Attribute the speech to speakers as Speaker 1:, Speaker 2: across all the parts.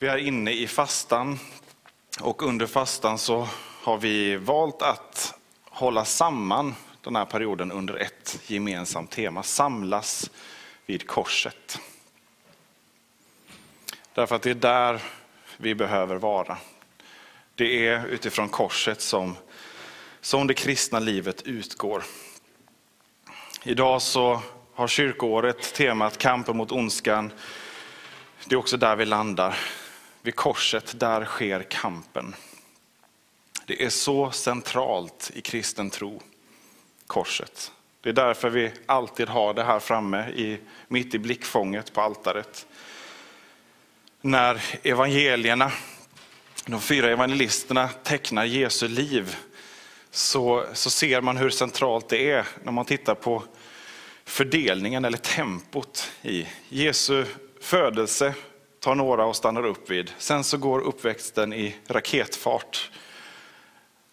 Speaker 1: Vi är inne i fastan och under fastan så har vi valt att hålla samman den här perioden under ett gemensamt tema, samlas vid korset. Därför att det är där vi behöver vara. Det är utifrån korset som, som det kristna livet utgår. Idag så har kyrkoåret temat kampen mot ondskan. Det är också där vi landar. Vid korset, där sker kampen. Det är så centralt i kristen tro, korset. Det är därför vi alltid har det här framme, i, mitt i blickfånget på altaret. När evangelierna, de fyra evangelisterna tecknar Jesu liv, så, så ser man hur centralt det är när man tittar på fördelningen eller tempot i Jesu födelse, tar några och stannar upp vid. Sen så går uppväxten i raketfart.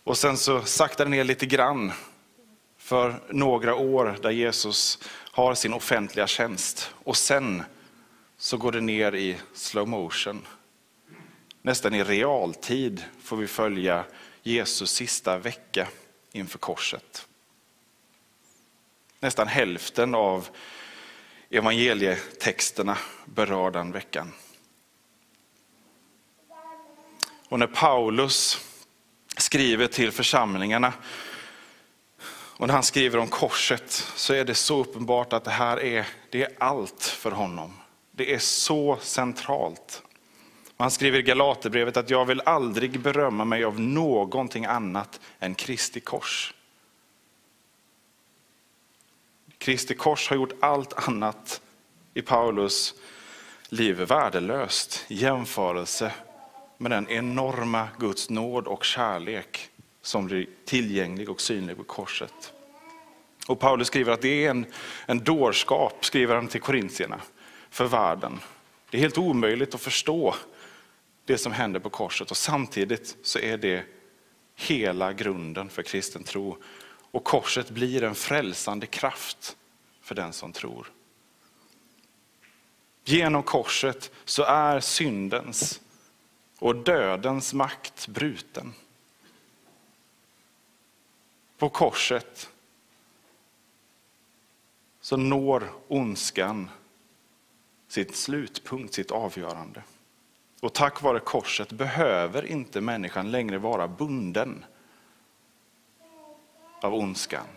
Speaker 1: Och sen så saktar det ner lite grann för några år där Jesus har sin offentliga tjänst. Och sen så går det ner i slow motion. Nästan i realtid får vi följa Jesus sista vecka inför korset. Nästan hälften av evangelietexterna berör den veckan. Och när Paulus skriver till församlingarna och när han skriver om korset så är det så uppenbart att det här är, det är allt för honom. Det är så centralt. Han skriver i Galaterbrevet att jag vill aldrig berömma mig av någonting annat än Kristi kors. Kristi kors har gjort allt annat i Paulus liv värdelöst i jämförelse med den enorma Guds nåd och kärlek som blir tillgänglig och synlig på korset. Och Paulus skriver att det är en, en dårskap, skriver han till korintierna, för världen. Det är helt omöjligt att förstå det som händer på korset och samtidigt så är det hela grunden för kristen tro. Och korset blir en frälsande kraft för den som tror. Genom korset så är syndens och dödens makt bruten. På korset så når ondskan sitt slutpunkt, sitt avgörande. Och tack vare korset behöver inte människan längre vara bunden av ondskan,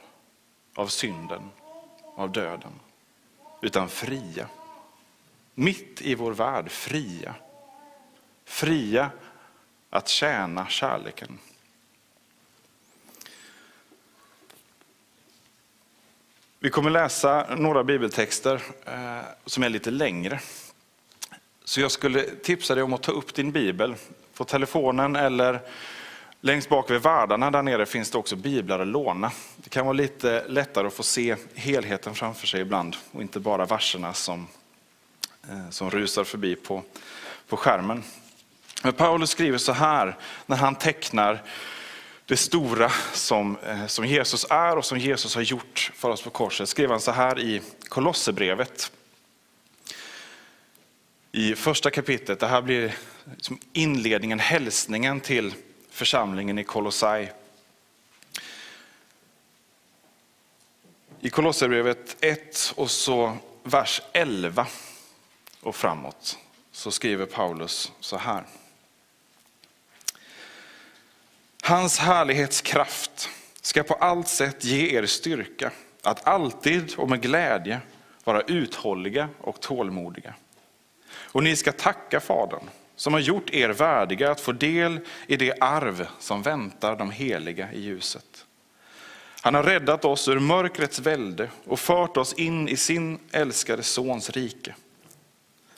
Speaker 1: av synden, av döden. Utan fria. Mitt i vår värld fria. Fria att tjäna kärleken. Vi kommer läsa några bibeltexter eh, som är lite längre. Så jag skulle tipsa dig om att ta upp din bibel på telefonen eller längst bak vid värdarna där nere finns det också biblar att låna. Det kan vara lite lättare att få se helheten framför sig ibland och inte bara verserna som, eh, som rusar förbi på, på skärmen. Men Paulus skriver så här när han tecknar det stora som, eh, som Jesus är och som Jesus har gjort för oss på korset. Skrev han så här i Kolosserbrevet. I första kapitlet, det här blir inledningen, hälsningen till församlingen i Kolossai. I Kolosserbrevet 1 och så vers 11 och framåt så skriver Paulus så här. Hans härlighetskraft ska på allt sätt ge er styrka att alltid och med glädje vara uthålliga och tålmodiga. Och ni ska tacka Fadern som har gjort er värdiga att få del i det arv som väntar de heliga i ljuset. Han har räddat oss ur mörkrets välde och fört oss in i sin älskade sons rike.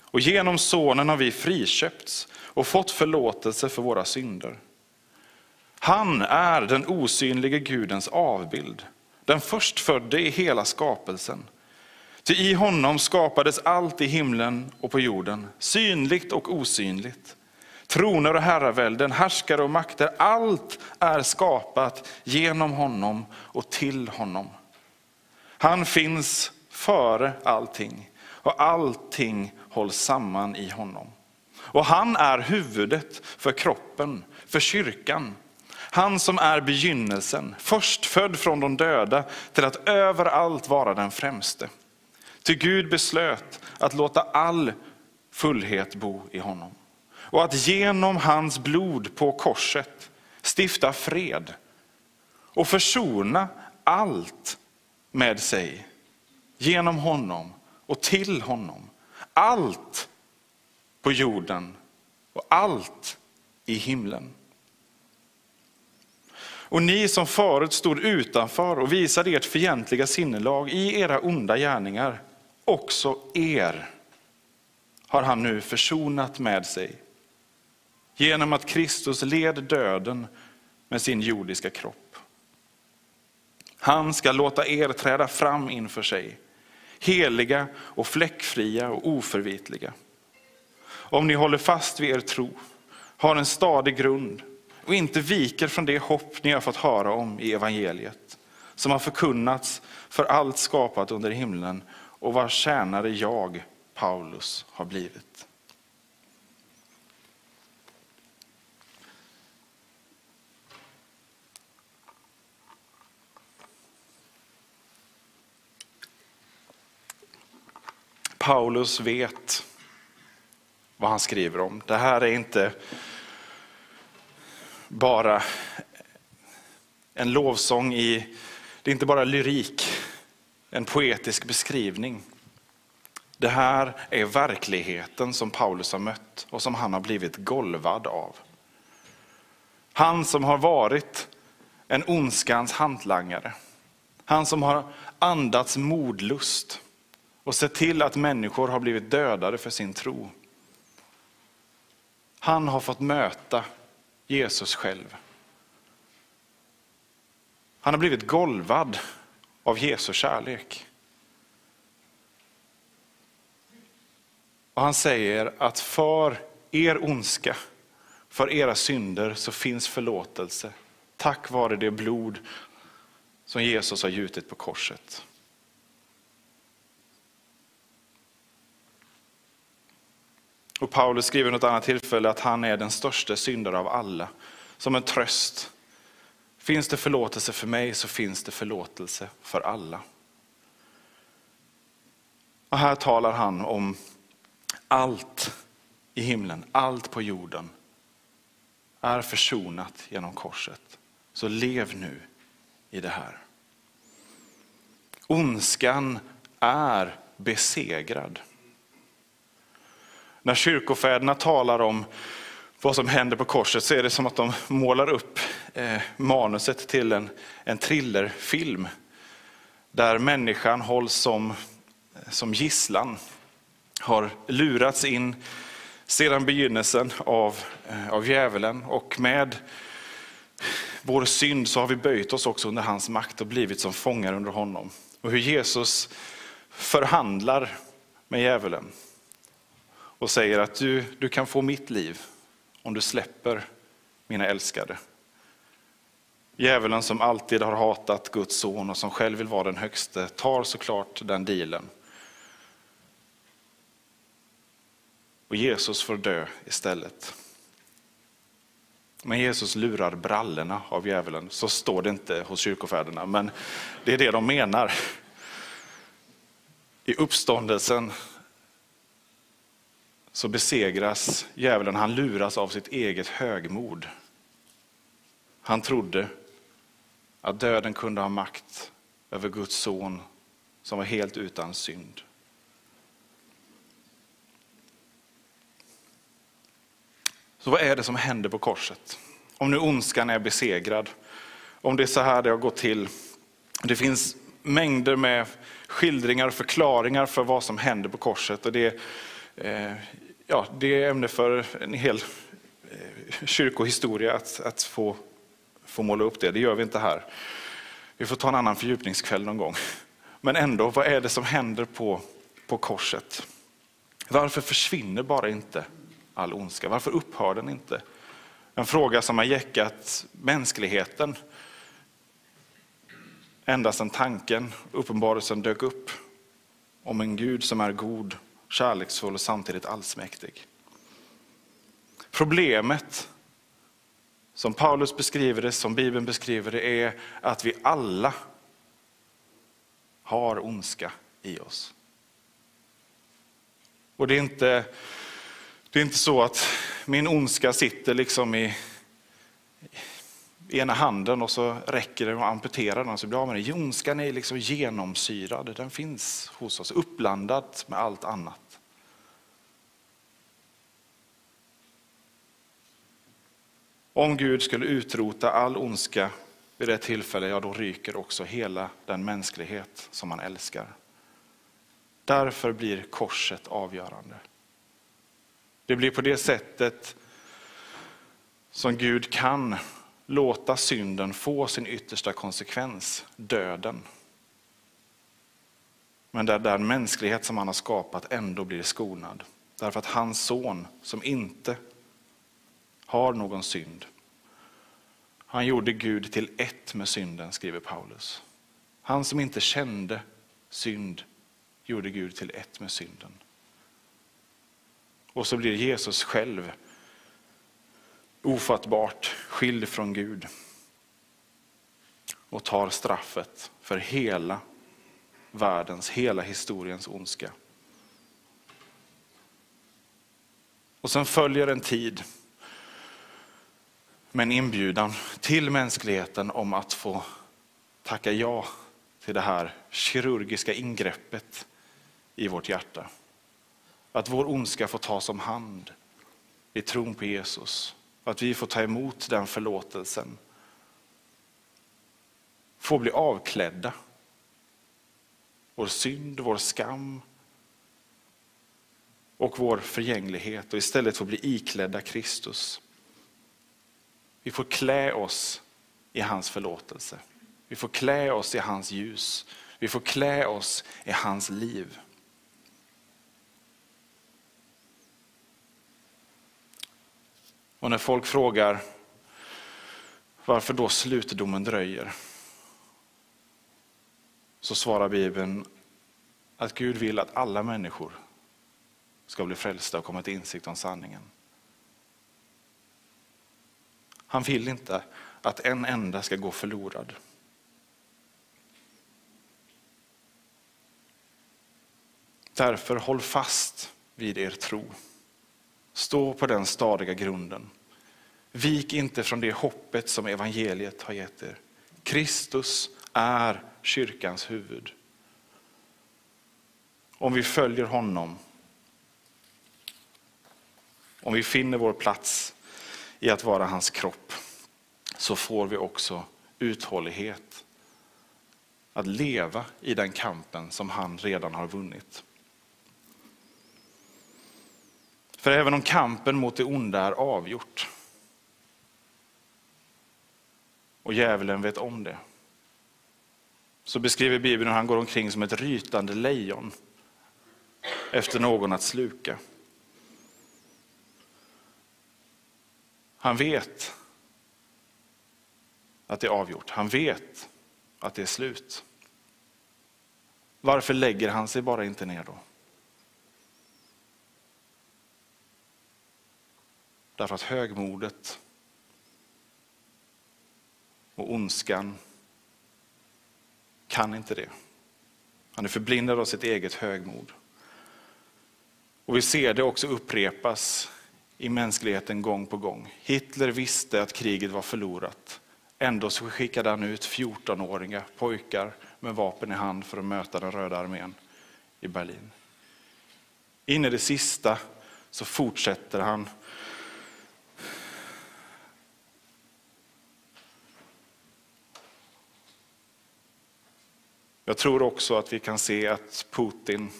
Speaker 1: Och genom sonen har vi friköpts och fått förlåtelse för våra synder. Han är den osynlige Gudens avbild, den förstfödde i hela skapelsen. Ty i honom skapades allt i himlen och på jorden, synligt och osynligt. Troner och herravälden, härskare och makter, allt är skapat genom honom och till honom. Han finns före allting och allting hålls samman i honom. Och han är huvudet för kroppen, för kyrkan. Han som är begynnelsen, förstfödd från de döda till att överallt vara den främste. Ty Gud beslöt att låta all fullhet bo i honom. Och att genom hans blod på korset stifta fred och försona allt med sig genom honom och till honom. Allt på jorden och allt i himlen. Och ni som förut stod utanför och visade ert fientliga sinnelag i era onda gärningar, också er har han nu försonat med sig genom att Kristus led döden med sin jordiska kropp. Han ska låta er träda fram inför sig, heliga och fläckfria och oförvitliga. Om ni håller fast vid er tro, har en stadig grund och inte viker från det hopp ni har fått höra om i evangeliet, som har förkunnats för allt skapat under himlen och vars tjänare jag, Paulus, har blivit. Paulus vet vad han skriver om. Det här är inte bara en lovsång i, det är inte bara lyrik, en poetisk beskrivning. Det här är verkligheten som Paulus har mött och som han har blivit golvad av. Han som har varit en ondskans hantlangare. Han som har andats modlust och sett till att människor har blivit dödade för sin tro. Han har fått möta Jesus själv. Han har blivit golvad av Jesu kärlek. Och han säger att för er ondska, för era synder så finns förlåtelse tack vare det blod som Jesus har gjutit på korset. Och Paulus skriver något annat tillfälle att han är den största syndare av alla. Som en tröst. Finns det förlåtelse för mig så finns det förlåtelse för alla. Och här talar han om allt i himlen, allt på jorden är försonat genom korset. Så lev nu i det här. Ondskan är besegrad. När kyrkofäderna talar om vad som händer på korset så är det som att de målar upp eh, manuset till en, en thrillerfilm. Där människan hålls som, som gisslan, har lurats in sedan begynnelsen av, eh, av djävulen och med vår synd så har vi böjt oss också under hans makt och blivit som fångar under honom. Och hur Jesus förhandlar med djävulen och säger att du, du kan få mitt liv om du släpper mina älskade. Djävulen som alltid har hatat Guds son och som själv vill vara den högste tar såklart den dealen. Och Jesus får dö istället. Men Jesus lurar brallorna av djävulen. Så står det inte hos kyrkofäderna, men det är det de menar. I uppståndelsen så besegras djävulen, han luras av sitt eget högmod. Han trodde att döden kunde ha makt över Guds son som var helt utan synd. Så vad är det som händer på korset? Om nu ondskan är besegrad, om det är så här det har gått till, Det finns mängder med skildringar och förklaringar för vad som händer på korset. Och det, Eh, ja, det är ämne för en hel eh, kyrkohistoria att, att få, få måla upp det. Det gör vi inte här. Vi får ta en annan fördjupningskväll någon gång. Men ändå, vad är det som händer på, på korset? Varför försvinner bara inte all ondska? Varför upphör den inte? En fråga som har jäckat mänskligheten ända sedan tanken, uppenbarelsen dök upp om en Gud som är god, kärleksfull och samtidigt allsmäktig. Problemet, som Paulus beskriver det, som Bibeln beskriver det, är att vi alla har ondska i oss. Och det är inte, det är inte så att min ondska sitter liksom i, ena handen och så räcker det att amputera den så blir av med den. Ondskan är liksom genomsyrad, den finns hos oss, uppblandad med allt annat. Om Gud skulle utrota all ondska vid det tillfälle, ja då ryker också hela den mänsklighet som han älskar. Därför blir korset avgörande. Det blir på det sättet som Gud kan låta synden få sin yttersta konsekvens, döden. Men där den mänsklighet som han har skapat ändå blir skonad. Därför att hans son, som inte har någon synd, han gjorde Gud till ett med synden, skriver Paulus. Han som inte kände synd gjorde Gud till ett med synden. Och så blir Jesus själv ofattbart skild från Gud och tar straffet för hela världens, hela historiens ondska. Och sen följer en tid med en inbjudan till mänskligheten om att få tacka ja till det här kirurgiska ingreppet i vårt hjärta. Att vår ondska får tas om hand i tron på Jesus och Att vi får ta emot den förlåtelsen. Får bli avklädda. Vår synd, vår skam och vår förgänglighet och istället få bli iklädda Kristus. Vi får klä oss i hans förlåtelse. Vi får klä oss i hans ljus. Vi får klä oss i hans liv. Och när folk frågar varför då slutdomen dröjer, så svarar Bibeln att Gud vill att alla människor ska bli frälsta och komma till insikt om sanningen. Han vill inte att en enda ska gå förlorad. Därför håll fast vid er tro. Stå på den stadiga grunden. Vik inte från det hoppet som evangeliet har gett er. Kristus är kyrkans huvud. Om vi följer honom, om vi finner vår plats i att vara hans kropp, så får vi också uthållighet att leva i den kampen som han redan har vunnit. För även om kampen mot det onda är avgjort och djävulen vet om det, så beskriver Bibeln hur han går omkring som ett rytande lejon efter någon att sluka. Han vet att det är avgjort. Han vet att det är slut. Varför lägger han sig bara inte ner då? Därför att högmodet och ondskan kan inte det. Han är förblindad av sitt eget högmod. Och vi ser det också upprepas i mänskligheten gång på gång. Hitler visste att kriget var förlorat. Ändå så skickade han ut 14-åriga pojkar med vapen i hand för att möta den röda armén i Berlin. In i det sista så fortsätter han Jag tror också att vi kan se att Putin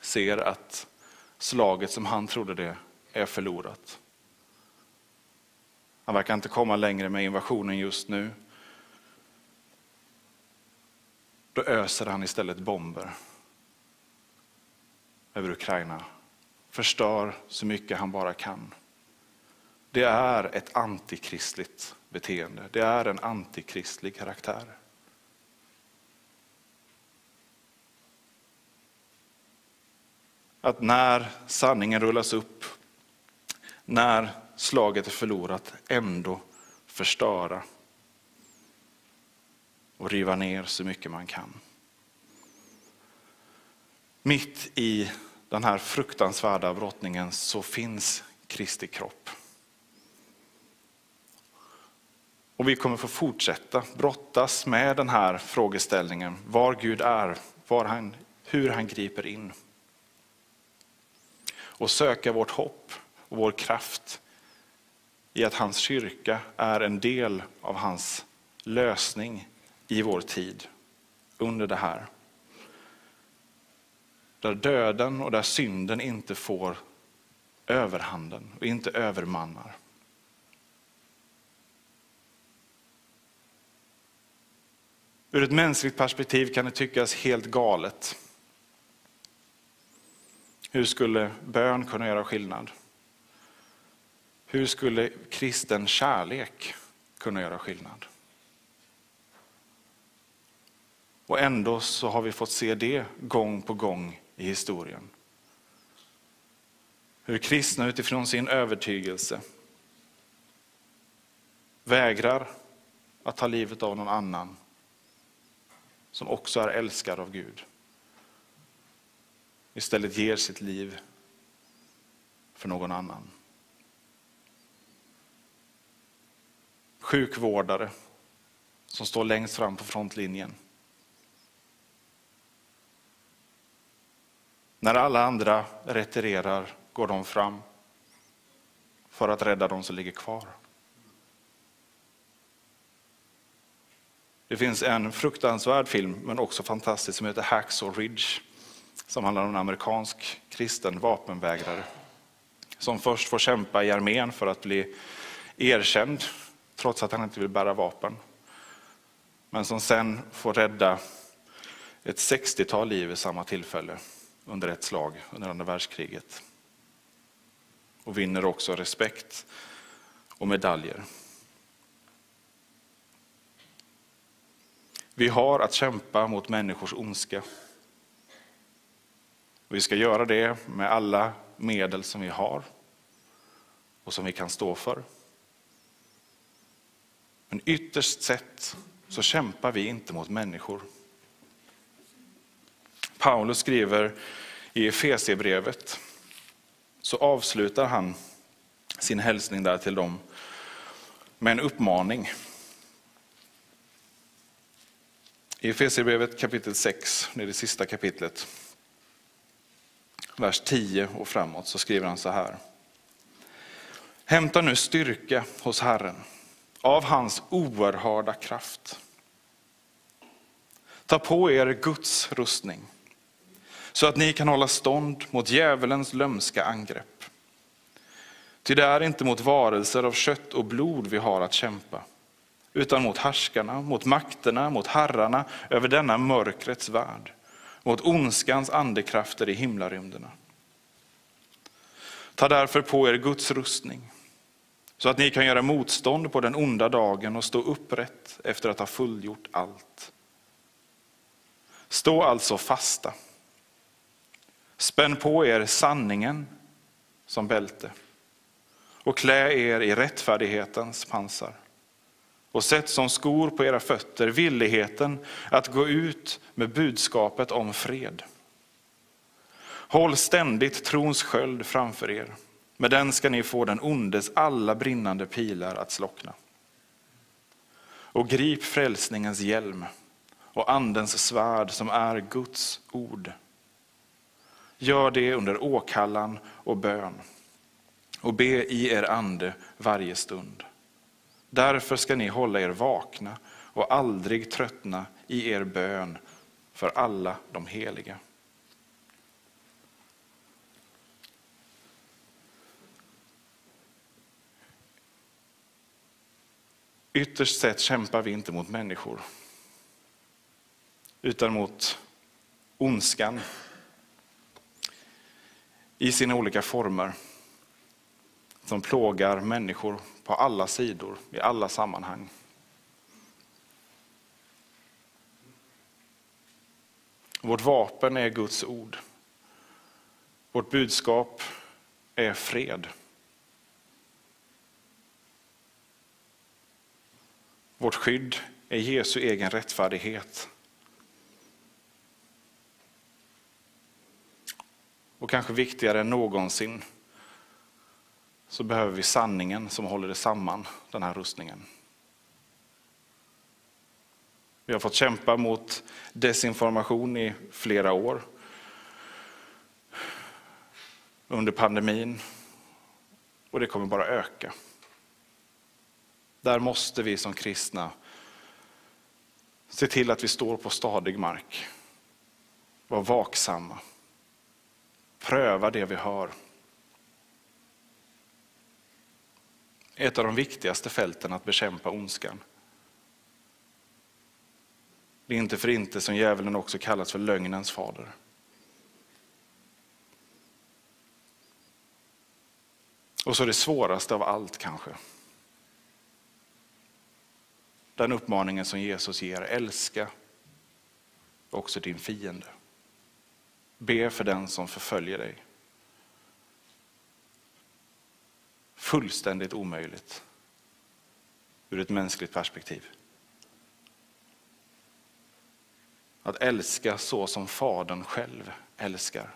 Speaker 1: ser att slaget som han trodde det är förlorat. Han verkar inte komma längre med invasionen just nu. Då öser han istället bomber över Ukraina. Förstör så mycket han bara kan. Det är ett antikristligt beteende. Det är en antikristlig karaktär. Att när sanningen rullas upp, när slaget är förlorat, ändå förstöra och riva ner så mycket man kan. Mitt i den här fruktansvärda brottningen så finns Kristi kropp. Och vi kommer få fortsätta brottas med den här frågeställningen, var Gud är, var han, hur han griper in. Och söka vårt hopp och vår kraft i att hans kyrka är en del av hans lösning i vår tid under det här. Där döden och där synden inte får överhanden och inte övermannar. Ur ett mänskligt perspektiv kan det tyckas helt galet. Hur skulle bön kunna göra skillnad? Hur skulle kristen kärlek kunna göra skillnad? Och ändå så har vi fått se det gång på gång i historien. Hur kristna utifrån sin övertygelse vägrar att ta livet av någon annan som också är älskad av Gud. Istället ger sitt liv för någon annan. Sjukvårdare som står längst fram på frontlinjen. När alla andra retirerar går de fram för att rädda de som ligger kvar. Det finns en fruktansvärd film, men också fantastisk, som heter Hacksaw Ridge. Som handlar om en amerikansk kristen vapenvägrare. Som först får kämpa i armén för att bli erkänd, trots att han inte vill bära vapen. Men som sen får rädda ett 60-tal liv i samma tillfälle under ett slag under andra världskriget. Och vinner också respekt och medaljer. Vi har att kämpa mot människors ondska. Vi ska göra det med alla medel som vi har och som vi kan stå för. Men ytterst sett så kämpar vi inte mot människor. Paulus skriver i Efesierbrevet, så avslutar han sin hälsning där till dem med en uppmaning. I Efesierbrevet kapitel 6, det är det sista kapitlet, vers 10 och framåt, så skriver han så här. Hämta nu styrka hos Herren av hans oerhörda kraft. Ta på er Guds rustning så att ni kan hålla stånd mot djävulens lömska angrepp. Ty det är inte mot varelser av kött och blod vi har att kämpa, utan mot härskarna, mot makterna, mot herrarna över denna mörkrets värld, mot ondskans andekrafter i himlarymderna. Ta därför på er Guds rustning, så att ni kan göra motstånd på den onda dagen och stå upprätt efter att ha fullgjort allt. Stå alltså fasta Spänn på er sanningen som bälte och klä er i rättfärdighetens pansar. Och sätt som skor på era fötter villigheten att gå ut med budskapet om fred. Håll ständigt trons sköld framför er. Med den ska ni få den ondes alla brinnande pilar att slockna. Och grip frälsningens hjälm och andens svärd som är Guds ord. Gör det under åkallan och bön och be i er ande varje stund. Därför ska ni hålla er vakna och aldrig tröttna i er bön för alla de heliga. Ytterst sett kämpar vi inte mot människor, utan mot ondskan i sina olika former som plågar människor på alla sidor, i alla sammanhang. Vårt vapen är Guds ord. Vårt budskap är fred. Vårt skydd är Jesu egen rättfärdighet. Och kanske viktigare än någonsin så behöver vi sanningen som håller det samman, den här rustningen. Vi har fått kämpa mot desinformation i flera år. Under pandemin. Och det kommer bara öka. Där måste vi som kristna se till att vi står på stadig mark. Var vaksamma. Pröva det vi hör. Ett av de viktigaste fälten att bekämpa ondskan. Det är inte för inte som djävulen också kallas för lögnens fader. Och så det svåraste av allt kanske. Den uppmaningen som Jesus ger, älska också din fiende. Be för den som förföljer dig. Fullständigt omöjligt ur ett mänskligt perspektiv. Att älska så som Fadern själv älskar.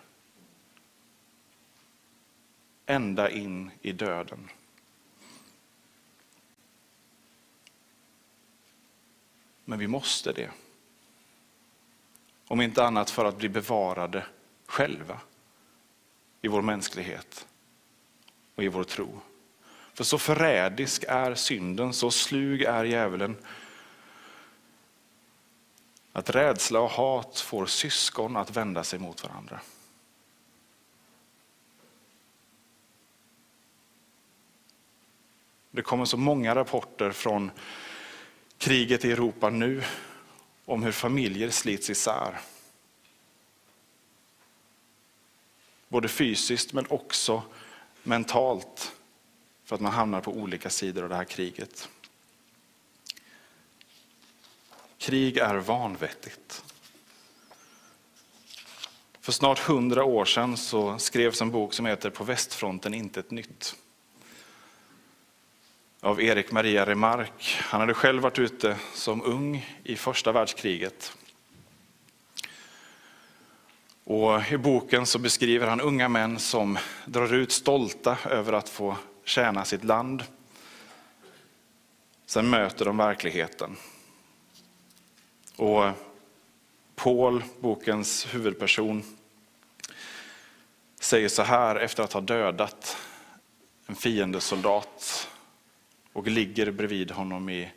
Speaker 1: Ända in i döden. Men vi måste det. Om inte annat för att bli bevarade själva i vår mänsklighet och i vår tro. För så förrädisk är synden, så slug är djävulen att rädsla och hat får syskon att vända sig mot varandra. Det kommer så många rapporter från kriget i Europa nu om hur familjer slits isär. Både fysiskt men också mentalt för att man hamnar på olika sidor av det här kriget. Krig är vanvettigt. För snart hundra år sedan så skrevs en bok som heter På västfronten intet nytt. Av Erik Maria Remarque. Han hade själv varit ute som ung i första världskriget. Och I boken så beskriver han unga män som drar ut stolta över att få tjäna sitt land. Sen möter de verkligheten och Paul, bokens huvudperson, säger så här efter att ha dödat en fiendesoldat och ligger bredvid honom i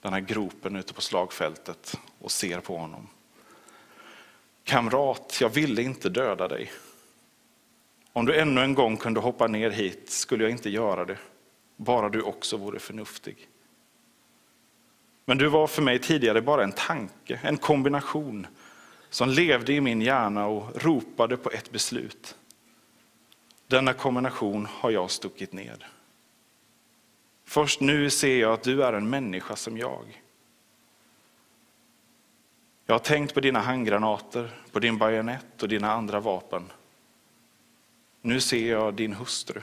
Speaker 1: den här gropen ute på slagfältet och ser på honom. Kamrat, jag ville inte döda dig. Om du ännu en gång kunde hoppa ner hit skulle jag inte göra det, bara du också vore förnuftig. Men du var för mig tidigare bara en tanke, en kombination som levde i min hjärna och ropade på ett beslut. Denna kombination har jag stuckit ned. Först nu ser jag att du är en människa som jag. Jag har tänkt på dina handgranater, på din bajonett och dina andra vapen. Nu ser jag din hustru.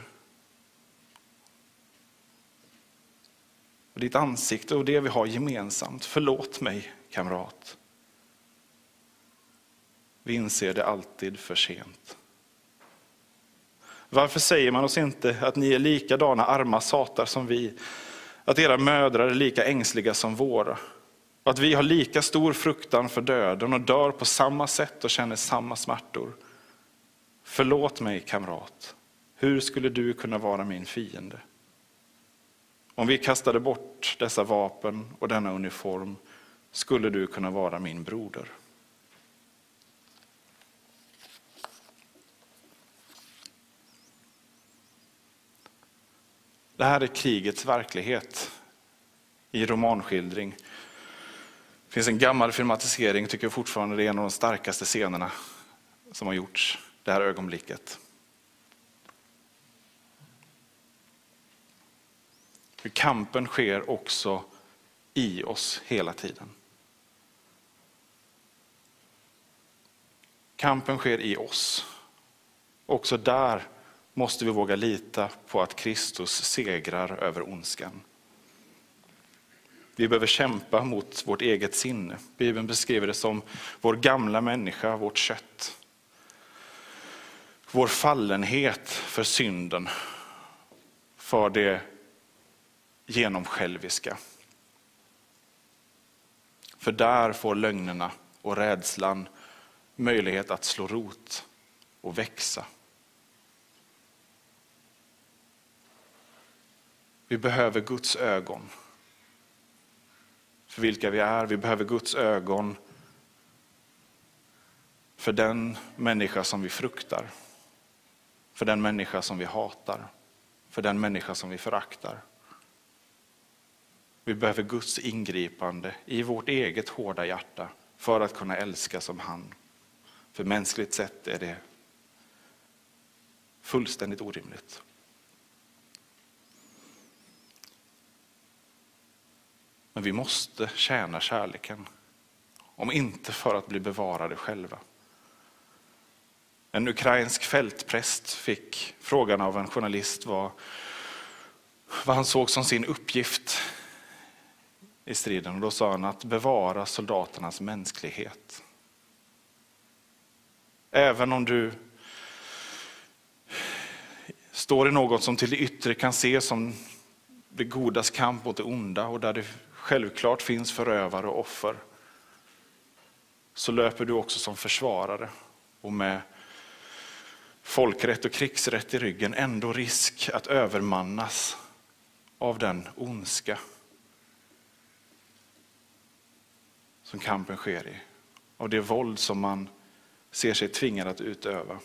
Speaker 1: och ditt ansikte och det vi har gemensamt. Förlåt mig, kamrat. Vi inser det alltid för sent. Varför säger man oss inte att ni är likadana arma satar som vi? Att era mödrar är lika ängsliga som våra? Och att vi har lika stor fruktan för döden och dör på samma sätt och känner samma smärtor? Förlåt mig kamrat, hur skulle du kunna vara min fiende? Om vi kastade bort dessa vapen och denna uniform skulle du kunna vara min broder. Det här är krigets verklighet i romanskildring. Det finns en gammal filmatisering, tycker jag fortfarande det är en av de starkaste scenerna som har gjorts det här ögonblicket. Hur kampen sker också i oss hela tiden. Kampen sker i oss. Också där måste vi våga lita på att Kristus segrar över ondskan. Vi behöver kämpa mot vårt eget sinne. Bibeln beskriver det som vår gamla människa, vårt kött. Vår fallenhet för synden, för det genomsjälviska. För där får lögnerna och rädslan möjlighet att slå rot och växa. Vi behöver Guds ögon för vilka vi är. Vi behöver Guds ögon för den människa som vi fruktar. För den människa som vi hatar. För den människa som vi föraktar. Vi behöver Guds ingripande i vårt eget hårda hjärta för att kunna älska som han. För mänskligt sett är det fullständigt orimligt. Men vi måste tjäna kärleken. Om inte för att bli bevarade själva. En ukrainsk fältpräst fick frågan av en journalist vad, vad han såg som sin uppgift i striden. Och då sa han att bevara soldaternas mänsklighet. Även om du står i något som till det yttre kan ses som det godas kamp mot det onda och där det självklart finns förövare och offer, så löper du också som försvarare och med folkrätt och krigsrätt i ryggen ändå risk att övermannas av den ondska som kampen sker i. Av det våld som man ser sig tvingad att utöva.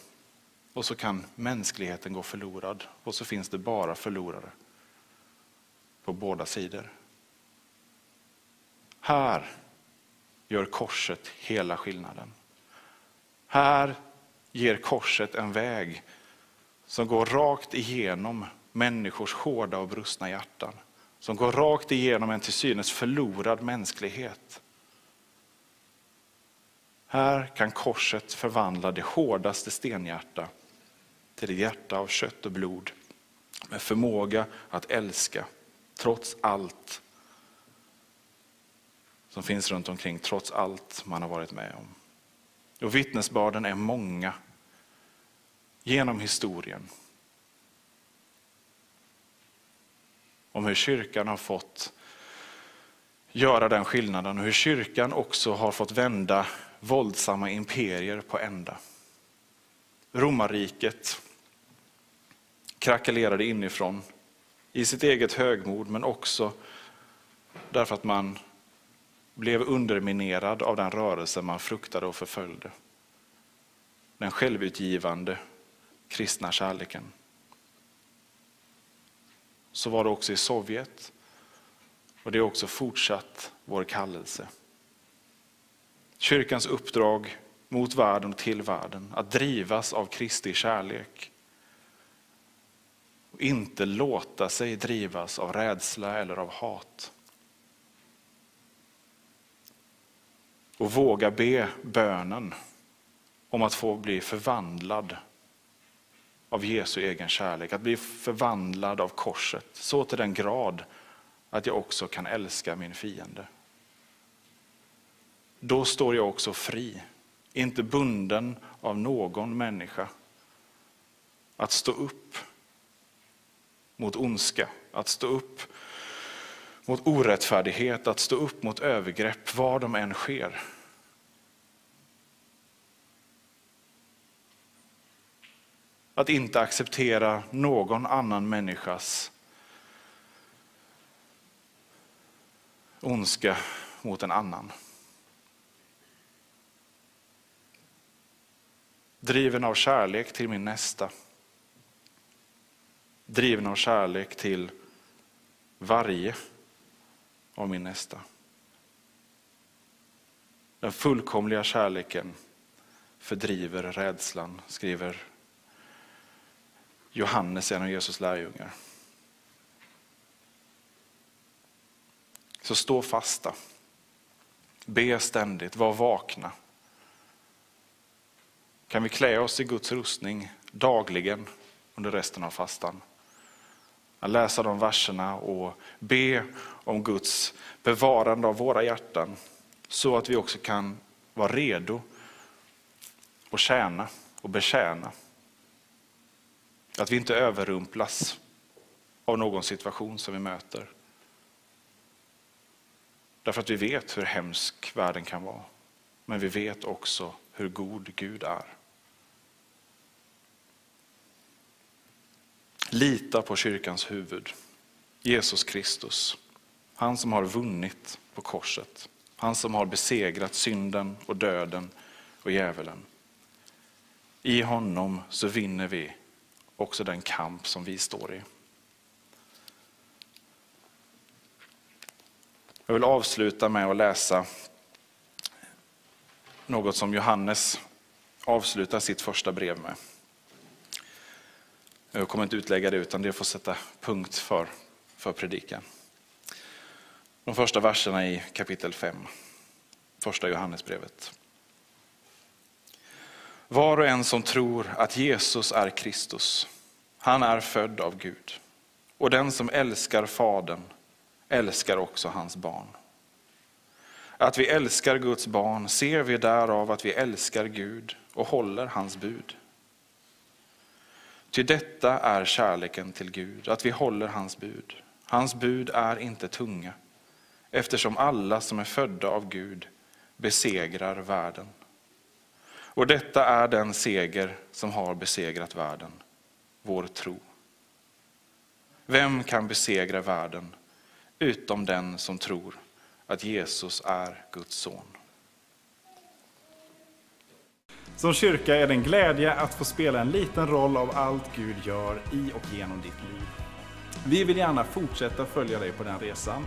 Speaker 1: Och så kan mänskligheten gå förlorad och så finns det bara förlorare på båda sidor. Här gör korset hela skillnaden. Här ger korset en väg som går rakt igenom människors hårda och brustna hjärtan. Som går rakt igenom en till synes förlorad mänsklighet. Här kan korset förvandla det hårdaste stenhjärta till ett hjärta av kött och blod med förmåga att älska trots allt som finns runt omkring, trots allt man har varit med om. Och vittnesbörden är många genom historien. Om hur kyrkan har fått göra den skillnaden och hur kyrkan också har fått vända våldsamma imperier på ända. Romarriket krackelerade inifrån i sitt eget högmod men också därför att man blev underminerad av den rörelse man fruktade och förföljde. Den självutgivande kristna kärleken. Så var det också i Sovjet och det är också fortsatt vår kallelse. Kyrkans uppdrag mot världen och till världen, att drivas av Kristi kärlek. Och inte låta sig drivas av rädsla eller av hat. Och våga be bönen om att få bli förvandlad av Jesu egen kärlek, att bli förvandlad av korset så till den grad att jag också kan älska min fiende. Då står jag också fri, inte bunden av någon människa. Att stå upp mot ondska, att stå upp mot orättfärdighet, att stå upp mot övergrepp var de än sker. Att inte acceptera någon annan människas ondska mot en annan. Driven av kärlek till min nästa. Driven av kärlek till varje av min nästa. Den fullkomliga kärleken fördriver rädslan, skriver Johannes, en av Jesus lärjungar. Så stå fasta. Be ständigt, var vakna. Kan vi klä oss i Guds rustning dagligen under resten av fastan? Att läsa de verserna och be om Guds bevarande av våra hjärtan så att vi också kan vara redo och tjäna och betjäna. Att vi inte överrumplas av någon situation som vi möter. Därför att vi vet hur hemsk världen kan vara. Men vi vet också hur god Gud är. Lita på kyrkans huvud, Jesus Kristus. Han som har vunnit på korset. Han som har besegrat synden och döden och djävulen. I honom så vinner vi också den kamp som vi står i. Jag vill avsluta med att läsa något som Johannes avslutar sitt första brev med. Jag kommer inte utlägga det utan det får sätta punkt för, för predikan. De första verserna i kapitel 5, första Johannesbrevet. Var och en som tror att Jesus är Kristus, han är född av Gud. Och den som älskar Fadern älskar också hans barn. Att vi älskar Guds barn ser vi därav att vi älskar Gud och håller hans bud. Ty detta är kärleken till Gud, att vi håller hans bud. Hans bud är inte tunga, eftersom alla som är födda av Gud besegrar världen. Och detta är den seger som har besegrat världen, vår tro. Vem kan besegra världen utom den som tror att Jesus är Guds son?
Speaker 2: Som kyrka är det en glädje att få spela en liten roll av allt Gud gör i och genom ditt liv. Vi vill gärna fortsätta följa dig på den resan.